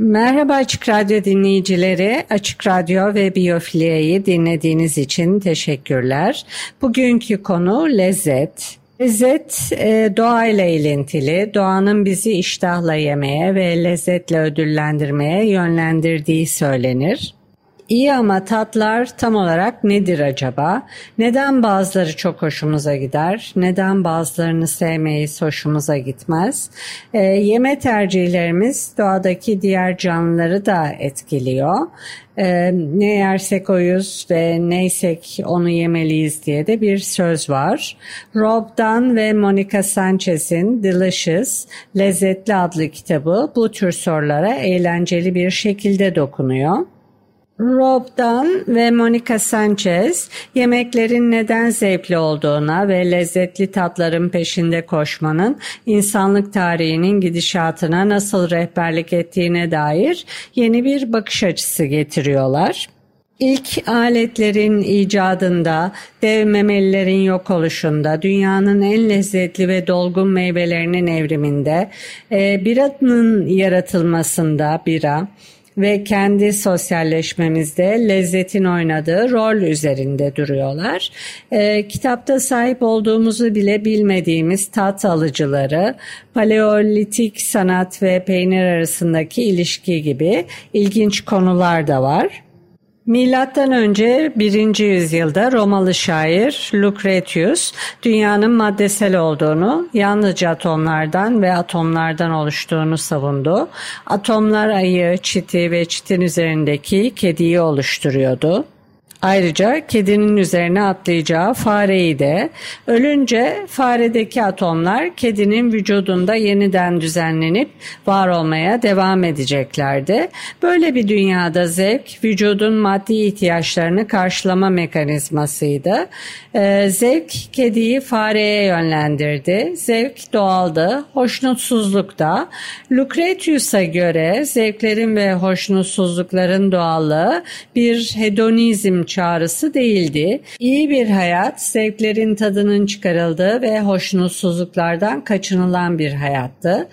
Merhaba Açık Radyo dinleyicileri. Açık Radyo ve Biyofilia'yı dinlediğiniz için teşekkürler. Bugünkü konu lezzet. Lezzet e, doğayla ilintili, doğanın bizi iştahla yemeye ve lezzetle ödüllendirmeye yönlendirdiği söylenir. İyi ama tatlar tam olarak nedir acaba? Neden bazıları çok hoşumuza gider? Neden bazılarını sevmeyiz, hoşumuza gitmez? E, yeme tercihlerimiz doğadaki diğer canlıları da etkiliyor. E, ne yersek oyuz ve neysek onu yemeliyiz diye de bir söz var. Rob Dunn ve Monica Sanchez'in Delicious, Lezzetli adlı kitabı bu tür sorulara eğlenceli bir şekilde dokunuyor. Rob Dunn ve Monica Sanchez yemeklerin neden zevkli olduğuna ve lezzetli tatların peşinde koşmanın insanlık tarihinin gidişatına nasıl rehberlik ettiğine dair yeni bir bakış açısı getiriyorlar. İlk aletlerin icadında, dev memelilerin yok oluşunda, dünyanın en lezzetli ve dolgun meyvelerinin evriminde, e, biranın yaratılmasında bira, ve kendi sosyalleşmemizde lezzetin oynadığı rol üzerinde duruyorlar. E, kitapta sahip olduğumuzu bile bilmediğimiz tat alıcıları, paleolitik sanat ve peynir arasındaki ilişki gibi ilginç konular da var. Milattan önce 1. yüzyılda Romalı şair Lucretius dünyanın maddesel olduğunu, yalnızca atomlardan ve atomlardan oluştuğunu savundu. Atomlar ayı, çiti ve çitin üzerindeki kediyi oluşturuyordu. Ayrıca kedinin üzerine atlayacağı fareyi de ölünce faredeki atomlar kedinin vücudunda yeniden düzenlenip var olmaya devam edeceklerdi. Böyle bir dünyada zevk vücudun maddi ihtiyaçlarını karşılama mekanizmasıydı. Ee, zevk kediyi fareye yönlendirdi. Zevk doğaldı, hoşnutsuzluk da. Lucretius'a göre zevklerin ve hoşnutsuzlukların doğallığı bir hedonizm çağrısı değildi. İyi bir hayat, zevklerin tadının çıkarıldığı ve hoşnutsuzluklardan kaçınılan bir hayattı.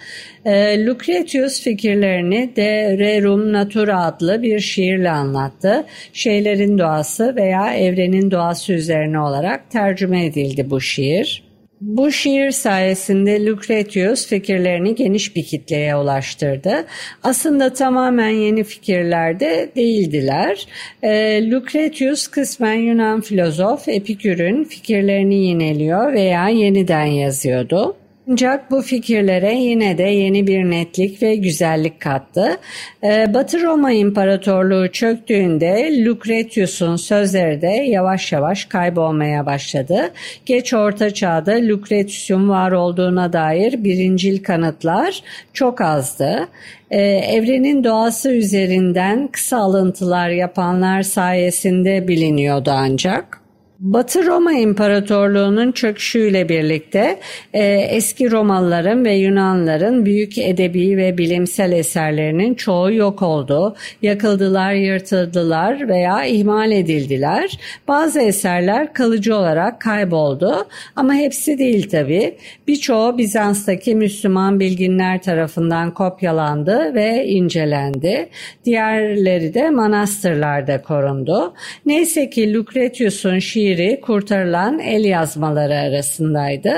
E, Lucretius fikirlerini De Rerum Natura adlı bir şiirle anlattı. Şeylerin doğası veya evrenin doğası üzerine olarak tercüme edildi bu şiir. Bu şiir sayesinde Lucretius fikirlerini geniş bir kitleye ulaştırdı. Aslında tamamen yeni fikirlerde değildiler. E, Lucretius kısmen Yunan filozof Epikür'ün fikirlerini yineliyor veya yeniden yazıyordu. Ancak bu fikirlere yine de yeni bir netlik ve güzellik kattı. Ee, Batı Roma İmparatorluğu çöktüğünde Lucretius'un sözleri de yavaş yavaş kaybolmaya başladı. Geç Orta Çağ'da Lucretius'un var olduğuna dair birincil kanıtlar çok azdı. Ee, evrenin doğası üzerinden kısa alıntılar yapanlar sayesinde biliniyordu ancak. Batı Roma İmparatorluğu'nun çöküşüyle birlikte e, eski Romalıların ve Yunanların büyük edebi ve bilimsel eserlerinin çoğu yok oldu. Yakıldılar, yırtıldılar veya ihmal edildiler. Bazı eserler kalıcı olarak kayboldu ama hepsi değil tabi. Birçoğu Bizans'taki Müslüman bilginler tarafından kopyalandı ve incelendi. Diğerleri de manastırlarda korundu. Neyse ki Lucretius'un şiir şiiri kurtarılan el yazmaları arasındaydı.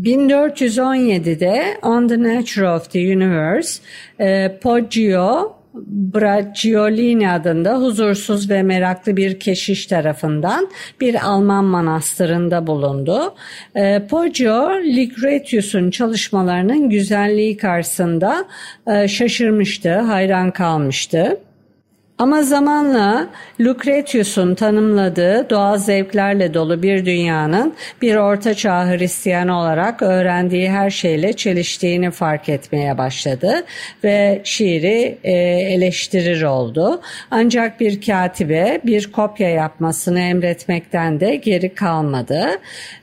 1417'de On the Nature of the Universe, e, Poggio Bracciolini adında huzursuz ve meraklı bir keşiş tarafından bir Alman manastırında bulundu. E, Poggio, Lucretius'un çalışmalarının güzelliği karşısında e, şaşırmıştı, hayran kalmıştı. Ama zamanla Lucretius'un tanımladığı doğal zevklerle dolu bir dünyanın bir ortaçağ Hristiyan olarak öğrendiği her şeyle çeliştiğini fark etmeye başladı ve şiiri e, eleştirir oldu. Ancak bir katibe bir kopya yapmasını emretmekten de geri kalmadı.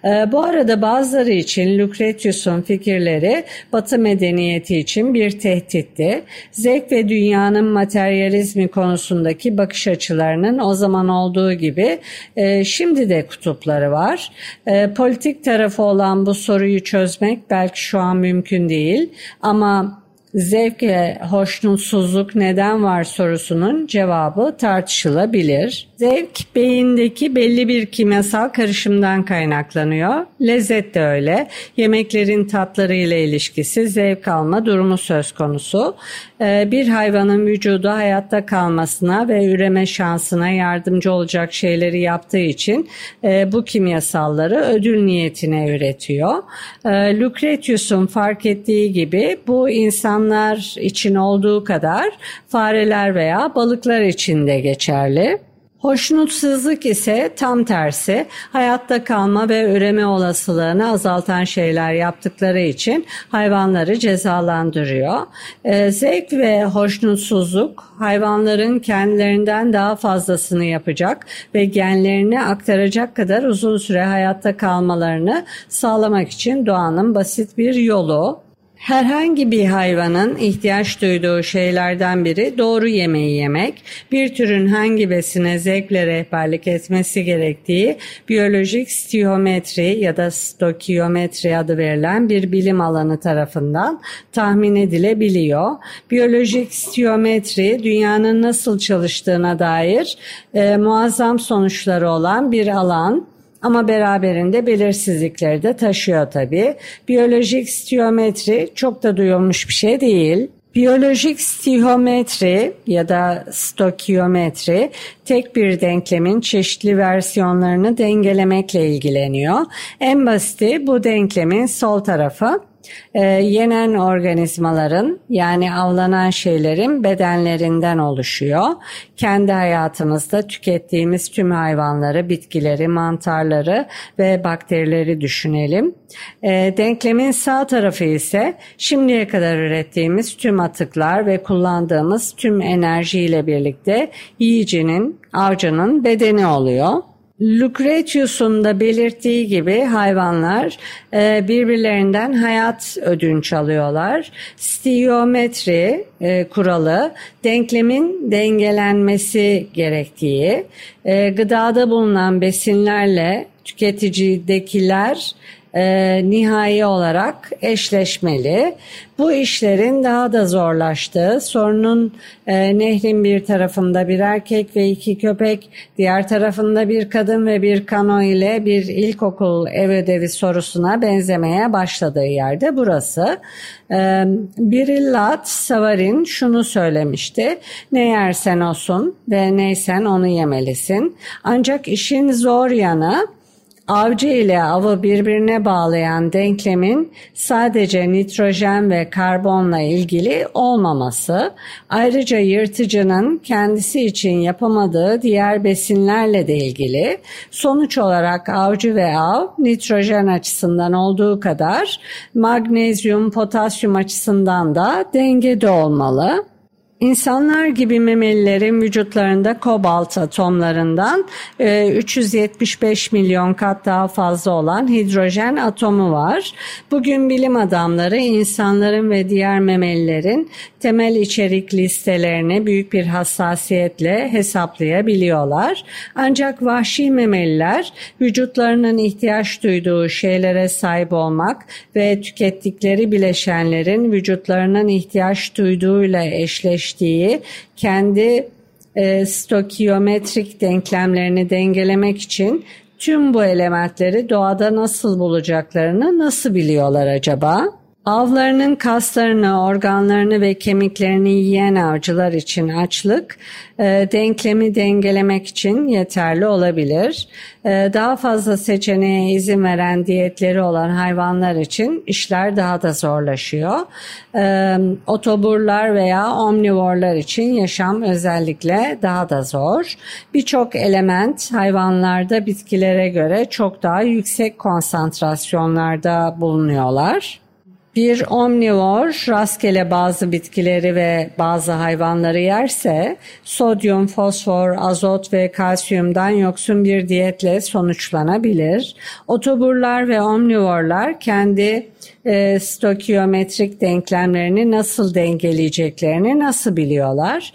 E, bu arada bazıları için Lucretius'un fikirleri Batı medeniyeti için bir tehditti. Zevk ve dünyanın materyalizmi konusunda konusundaki bakış açılarının o zaman olduğu gibi e, şimdi de kutupları var. E, politik tarafı olan bu soruyu çözmek belki şu an mümkün değil ama zevk ve hoşnutsuzluk neden var sorusunun cevabı tartışılabilir. Zevk beyindeki belli bir kimyasal karışımdan kaynaklanıyor. Lezzet de öyle. Yemeklerin tatları ile ilişkisi zevk alma durumu söz konusu. Ee, bir hayvanın vücudu hayatta kalmasına ve üreme şansına yardımcı olacak şeyleri yaptığı için e, bu kimyasalları ödül niyetine üretiyor. Ee, Lucretius'un fark ettiği gibi bu insan insanlar için olduğu kadar fareler veya balıklar için de geçerli. Hoşnutsuzluk ise tam tersi hayatta kalma ve üreme olasılığını azaltan şeyler yaptıkları için hayvanları cezalandırıyor. E, zevk ve hoşnutsuzluk hayvanların kendilerinden daha fazlasını yapacak ve genlerini aktaracak kadar uzun süre hayatta kalmalarını sağlamak için doğanın basit bir yolu. Herhangi bir hayvanın ihtiyaç duyduğu şeylerden biri doğru yemeği yemek, bir türün hangi besine zevkle rehberlik etmesi gerektiği biyolojik stiyometri ya da stokiyometri adı verilen bir bilim alanı tarafından tahmin edilebiliyor. Biyolojik stiyometri dünyanın nasıl çalıştığına dair e, muazzam sonuçları olan bir alan ama beraberinde belirsizlikleri de taşıyor tabii. Biyolojik stiyometri çok da duyulmuş bir şey değil. Biyolojik stihometri ya da stokiyometri tek bir denklemin çeşitli versiyonlarını dengelemekle ilgileniyor. En basiti bu denklemin sol tarafı e, yenen organizmaların yani avlanan şeylerin bedenlerinden oluşuyor. Kendi hayatımızda tükettiğimiz tüm hayvanları, bitkileri, mantarları ve bakterileri düşünelim. E, denklemin sağ tarafı ise şimdiye kadar ürettiğimiz tüm atıklar ve kullandığımız tüm enerjiyle birlikte yiyicinin, avcının bedeni oluyor. Lucretius'un da belirttiği gibi hayvanlar e, birbirlerinden hayat ödünç alıyorlar. Stiyometri e, kuralı denklemin dengelenmesi gerektiği, e, gıdada bulunan besinlerle tüketicidekiler e, nihai olarak eşleşmeli. Bu işlerin daha da zorlaştığı, sorunun e, nehrin bir tarafında bir erkek ve iki köpek, diğer tarafında bir kadın ve bir kano ile bir ilkokul ev ödevi sorusuna benzemeye başladığı yerde burası. E, Birillat Savarin şunu söylemişti, ne yersen olsun ve neysen onu yemelisin. Ancak işin zor yanı, avcı ile avı birbirine bağlayan denklemin sadece nitrojen ve karbonla ilgili olmaması, ayrıca yırtıcının kendisi için yapamadığı diğer besinlerle de ilgili. Sonuç olarak avcı ve av nitrojen açısından olduğu kadar magnezyum, potasyum açısından da dengede olmalı. İnsanlar gibi memelilerin vücutlarında kobalt atomlarından 375 e, milyon kat daha fazla olan hidrojen atomu var. Bugün bilim adamları insanların ve diğer memelilerin temel içerik listelerini büyük bir hassasiyetle hesaplayabiliyorlar. Ancak vahşi memeliler vücutlarının ihtiyaç duyduğu şeylere sahip olmak ve tükettikleri bileşenlerin vücutlarının ihtiyaç duyduğuyla eşleştiği geçtiği kendi e, stokiyometrik denklemlerini dengelemek için tüm bu elementleri doğada nasıl bulacaklarını nasıl biliyorlar acaba? Avlarının kaslarını, organlarını ve kemiklerini yiyen avcılar için açlık e, denklemi dengelemek için yeterli olabilir. E, daha fazla seçeneğe izin veren diyetleri olan hayvanlar için işler daha da zorlaşıyor. E, otoburlar veya omnivorlar için yaşam özellikle daha da zor. Birçok element hayvanlarda bitkilere göre çok daha yüksek konsantrasyonlarda bulunuyorlar. Bir omnivor rastgele bazı bitkileri ve bazı hayvanları yerse sodyum, fosfor, azot ve kalsiyumdan yoksun bir diyetle sonuçlanabilir. Otoburlar ve omnivorlar kendi e, stokiyometrik denklemlerini nasıl dengeleyeceklerini nasıl biliyorlar?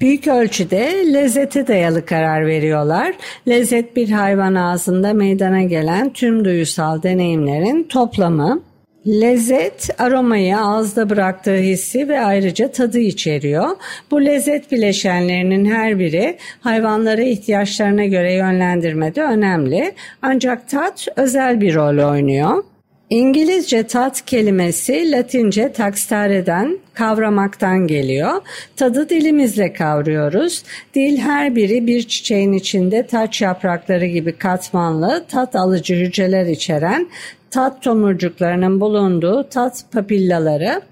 Büyük ölçüde lezzete dayalı karar veriyorlar. Lezzet bir hayvan ağzında meydana gelen tüm duyusal deneyimlerin toplamı. Lezzet aromayı ağızda bıraktığı hissi ve ayrıca tadı içeriyor. Bu lezzet bileşenlerinin her biri hayvanları ihtiyaçlarına göre yönlendirmede önemli. Ancak tat özel bir rol oynuyor. İngilizce tat kelimesi Latince taxtare'den, kavramaktan geliyor. Tadı dilimizle kavruyoruz. Dil her biri bir çiçeğin içinde taç yaprakları gibi katmanlı, tat alıcı hücreler içeren tat tomurcuklarının bulunduğu tat papillaları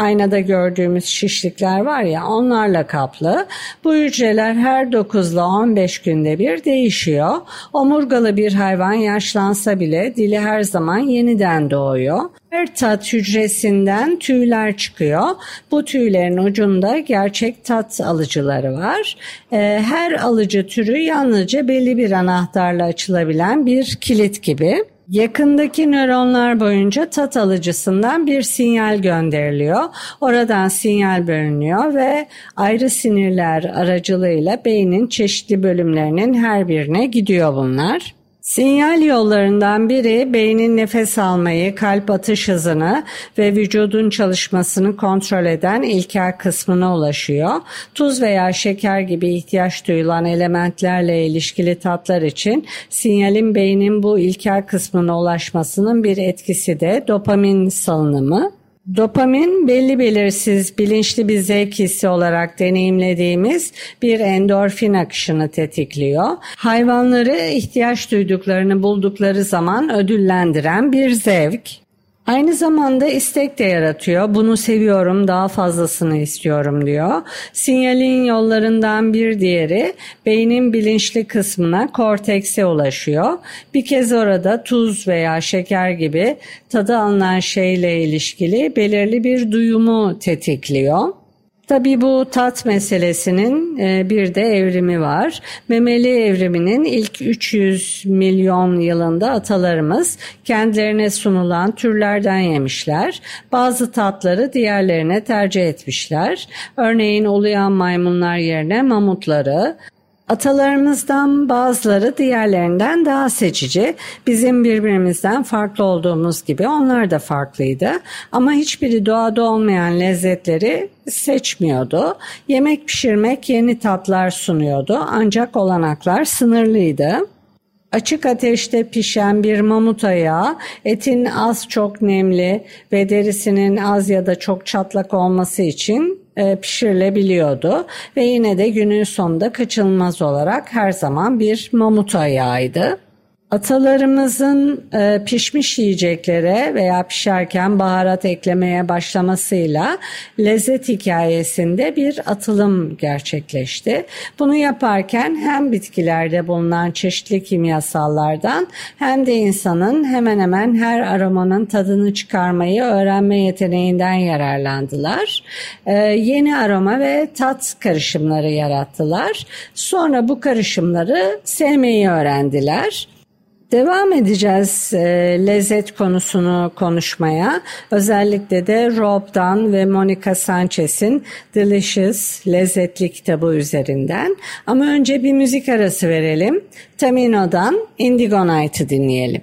aynada gördüğümüz şişlikler var ya onlarla kaplı. Bu hücreler her 9 ile 15 günde bir değişiyor. Omurgalı bir hayvan yaşlansa bile dili her zaman yeniden doğuyor. Her tat hücresinden tüyler çıkıyor. Bu tüylerin ucunda gerçek tat alıcıları var. Ee, her alıcı türü yalnızca belli bir anahtarla açılabilen bir kilit gibi. Yakındaki nöronlar boyunca tat alıcısından bir sinyal gönderiliyor. Oradan sinyal bölünüyor ve ayrı sinirler aracılığıyla beynin çeşitli bölümlerinin her birine gidiyor bunlar. Sinyal yollarından biri beynin nefes almayı, kalp atış hızını ve vücudun çalışmasını kontrol eden ilkel kısmına ulaşıyor. Tuz veya şeker gibi ihtiyaç duyulan elementlerle ilişkili tatlar için sinyalin beynin bu ilkel kısmına ulaşmasının bir etkisi de dopamin salınımı. Dopamin belli belirsiz bilinçli bir zevk hissi olarak deneyimlediğimiz bir endorfin akışını tetikliyor. Hayvanları ihtiyaç duyduklarını buldukları zaman ödüllendiren bir zevk. Aynı zamanda istek de yaratıyor. Bunu seviyorum, daha fazlasını istiyorum diyor. Sinyalin yollarından bir diğeri beynin bilinçli kısmına kortekse ulaşıyor. Bir kez orada tuz veya şeker gibi tadı alınan şeyle ilişkili belirli bir duyumu tetikliyor. Tabii bu tat meselesinin e, bir de evrimi var. Memeli evriminin ilk 300 milyon yılında atalarımız kendilerine sunulan türlerden yemişler. Bazı tatları diğerlerine tercih etmişler. Örneğin uluyan maymunlar yerine mamutları, Atalarımızdan bazıları diğerlerinden daha seçici. Bizim birbirimizden farklı olduğumuz gibi onlar da farklıydı. Ama hiçbiri doğada olmayan lezzetleri seçmiyordu. Yemek pişirmek yeni tatlar sunuyordu ancak olanaklar sınırlıydı. Açık ateşte pişen bir mamut ayağı etin az çok nemli ve derisinin az ya da çok çatlak olması için pişirilebiliyordu ve yine de günün sonunda kaçınılmaz olarak her zaman bir mamut ayağıydı. Atalarımızın e, pişmiş yiyeceklere veya pişerken baharat eklemeye başlamasıyla lezzet hikayesinde bir atılım gerçekleşti. Bunu yaparken hem bitkilerde bulunan çeşitli kimyasallardan hem de insanın hemen hemen her aromanın tadını çıkarmayı öğrenme yeteneğinden yararlandılar. E, yeni aroma ve tat karışımları yarattılar. Sonra bu karışımları sevmeyi öğrendiler. Devam edeceğiz e, lezzet konusunu konuşmaya. Özellikle de Rob'dan ve Monica Sanchez'in Delicious Lezzetli kitabı üzerinden. Ama önce bir müzik arası verelim. Tamino'dan Indigo Night'ı dinleyelim.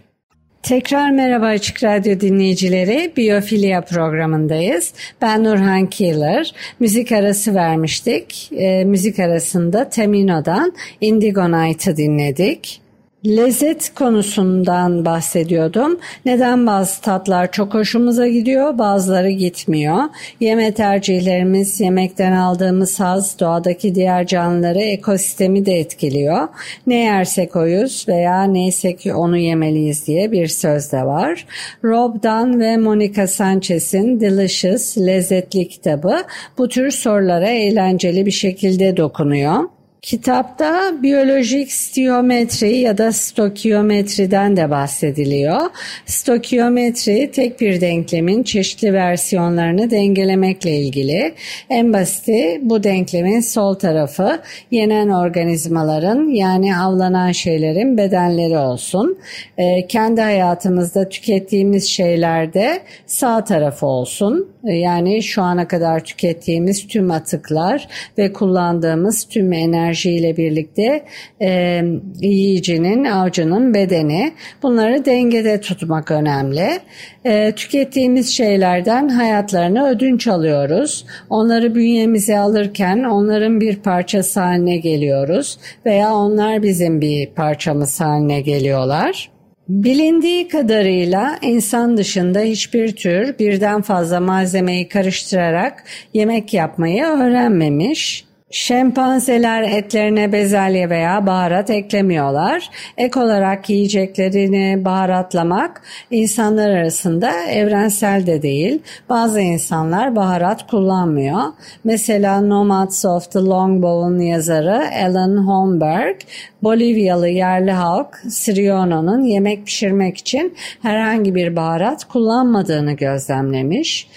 Tekrar merhaba Açık Radyo dinleyicileri. Biyofilya programındayız. Ben Nurhan Keeler. Müzik arası vermiştik. E, müzik arasında Tamino'dan Indigo Night'ı dinledik. Lezzet konusundan bahsediyordum. Neden bazı tatlar çok hoşumuza gidiyor, bazıları gitmiyor. Yeme tercihlerimiz, yemekten aldığımız haz, doğadaki diğer canlıları, ekosistemi de etkiliyor. Ne yersek oyuz veya neysek onu yemeliyiz diye bir söz de var. Rob Dunn ve Monica Sanchez'in Delicious, Lezzetli kitabı bu tür sorulara eğlenceli bir şekilde dokunuyor. Kitapta biyolojik stiyometri ya da stokiyometriden de bahsediliyor. Stokiyometri tek bir denklemin çeşitli versiyonlarını dengelemekle ilgili. En basiti bu denklemin sol tarafı yenen organizmaların yani avlanan şeylerin bedenleri olsun. Ee, kendi hayatımızda tükettiğimiz şeylerde sağ tarafı olsun. Ee, yani şu ana kadar tükettiğimiz tüm atıklar ve kullandığımız tüm enerji enerjiyle birlikte e, yiyicinin, avcının bedeni bunları dengede tutmak önemli. E, tükettiğimiz şeylerden hayatlarını ödünç alıyoruz. Onları bünyemize alırken onların bir parçası haline geliyoruz veya onlar bizim bir parçamız haline geliyorlar. Bilindiği kadarıyla insan dışında hiçbir tür birden fazla malzemeyi karıştırarak yemek yapmayı öğrenmemiş. Şempanzeler etlerine bezelye veya baharat eklemiyorlar. Ek olarak yiyeceklerini baharatlamak insanlar arasında evrensel de değil. Bazı insanlar baharat kullanmıyor. Mesela Nomads of the Longbow'un yazarı Alan Holmberg, Bolivyalı yerli halk Siriono'nun yemek pişirmek için herhangi bir baharat kullanmadığını gözlemlemiş.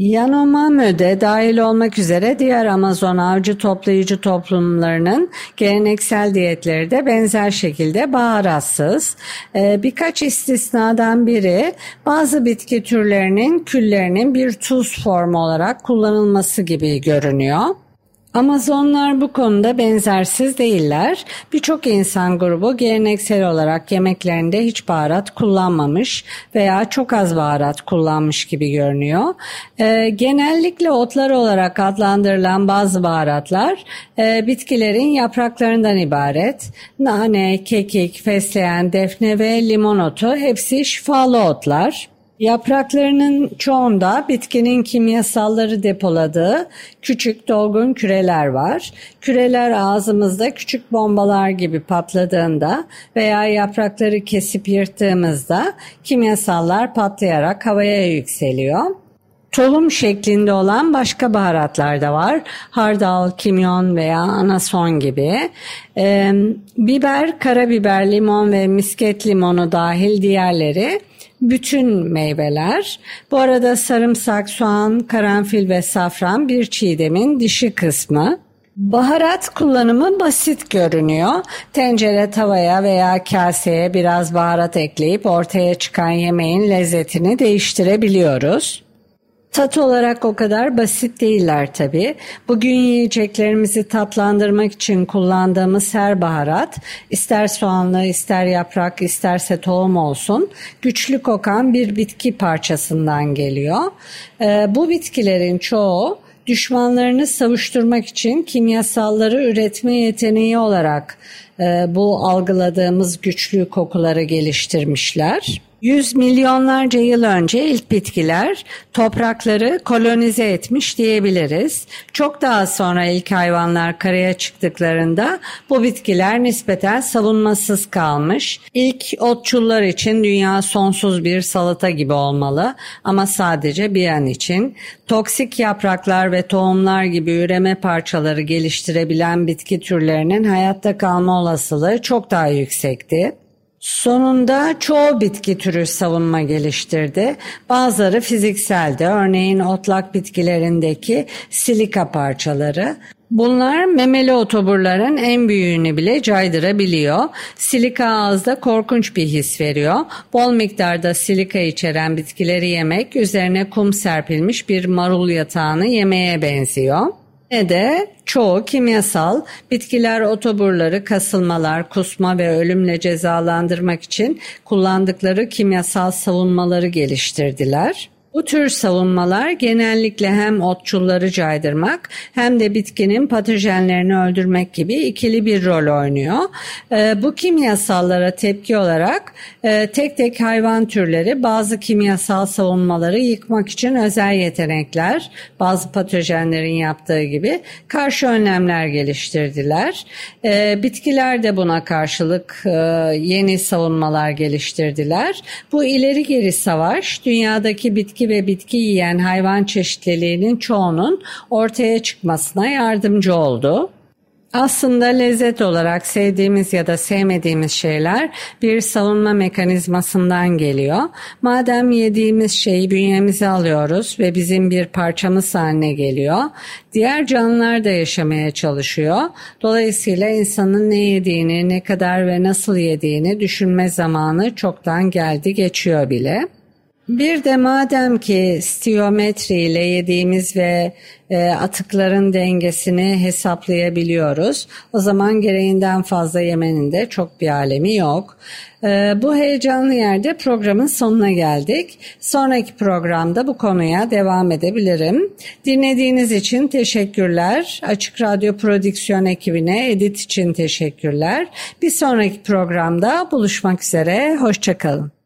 Yanomame'de dahil olmak üzere diğer Amazon avcı toplayıcı toplumlarının geleneksel diyetleri de benzer şekilde baharatsız. Ee, birkaç istisnadan biri bazı bitki türlerinin küllerinin bir tuz formu olarak kullanılması gibi görünüyor. Amazonlar bu konuda benzersiz değiller. Birçok insan grubu geleneksel olarak yemeklerinde hiç baharat kullanmamış veya çok az baharat kullanmış gibi görünüyor. E, genellikle otlar olarak adlandırılan bazı baharatlar e, bitkilerin yapraklarından ibaret. Nane, kekik, fesleğen, defne ve limon otu hepsi şifalı otlar. Yapraklarının çoğunda bitkinin kimyasalları depoladığı küçük dolgun küreler var. Küreler ağzımızda küçük bombalar gibi patladığında veya yaprakları kesip yırttığımızda kimyasallar patlayarak havaya yükseliyor. Tolum şeklinde olan başka baharatlar da var. Hardal, kimyon veya anason gibi. Ee, biber, karabiber, limon ve misket limonu dahil diğerleri bütün meyveler. Bu arada sarımsak, soğan, karanfil ve safran bir çiğdemin dişi kısmı. Baharat kullanımı basit görünüyor. Tencere, tavaya veya kaseye biraz baharat ekleyip ortaya çıkan yemeğin lezzetini değiştirebiliyoruz. Tat olarak o kadar basit değiller tabi. Bugün yiyeceklerimizi tatlandırmak için kullandığımız her baharat, ister soğanlı, ister yaprak, isterse tohum olsun, güçlü kokan bir bitki parçasından geliyor. Ee, bu bitkilerin çoğu düşmanlarını savuşturmak için kimyasalları üretme yeteneği olarak e, bu algıladığımız güçlü kokuları geliştirmişler. Yüz milyonlarca yıl önce ilk bitkiler toprakları kolonize etmiş diyebiliriz. Çok daha sonra ilk hayvanlar karaya çıktıklarında bu bitkiler nispeten savunmasız kalmış. İlk otçullar için dünya sonsuz bir salata gibi olmalı ama sadece bir an için. Toksik yapraklar ve tohumlar gibi üreme parçaları geliştirebilen bitki türlerinin hayatta kalma olasılığı çok daha yüksekti. Sonunda çoğu bitki türü savunma geliştirdi. Bazıları fizikseldi. Örneğin otlak bitkilerindeki silika parçaları. Bunlar memeli otoburların en büyüğünü bile caydırabiliyor. Silika ağızda korkunç bir his veriyor. Bol miktarda silika içeren bitkileri yemek üzerine kum serpilmiş bir marul yatağını yemeye benziyor ne de çoğu kimyasal bitkiler otoburları kasılmalar, kusma ve ölümle cezalandırmak için kullandıkları kimyasal savunmaları geliştirdiler. Bu tür savunmalar genellikle hem otçulları caydırmak hem de bitkinin patojenlerini öldürmek gibi ikili bir rol oynuyor. E, bu kimyasallara tepki olarak e, tek tek hayvan türleri bazı kimyasal savunmaları yıkmak için özel yetenekler, bazı patojenlerin yaptığı gibi karşı önlemler geliştirdiler. E, bitkiler de buna karşılık e, yeni savunmalar geliştirdiler. Bu ileri geri savaş dünyadaki bitki bitki ve bitki yiyen hayvan çeşitliliğinin çoğunun ortaya çıkmasına yardımcı oldu. Aslında lezzet olarak sevdiğimiz ya da sevmediğimiz şeyler bir savunma mekanizmasından geliyor. Madem yediğimiz şeyi bünyemize alıyoruz ve bizim bir parçamız haline geliyor, diğer canlılar da yaşamaya çalışıyor. Dolayısıyla insanın ne yediğini, ne kadar ve nasıl yediğini düşünme zamanı çoktan geldi geçiyor bile. Bir de madem ki stiyometri ile yediğimiz ve e, atıkların dengesini hesaplayabiliyoruz. O zaman gereğinden fazla yemenin de çok bir alemi yok. E, bu heyecanlı yerde programın sonuna geldik. Sonraki programda bu konuya devam edebilirim. Dinlediğiniz için teşekkürler. Açık Radyo Prodüksiyon ekibine edit için teşekkürler. Bir sonraki programda buluşmak üzere. Hoşçakalın.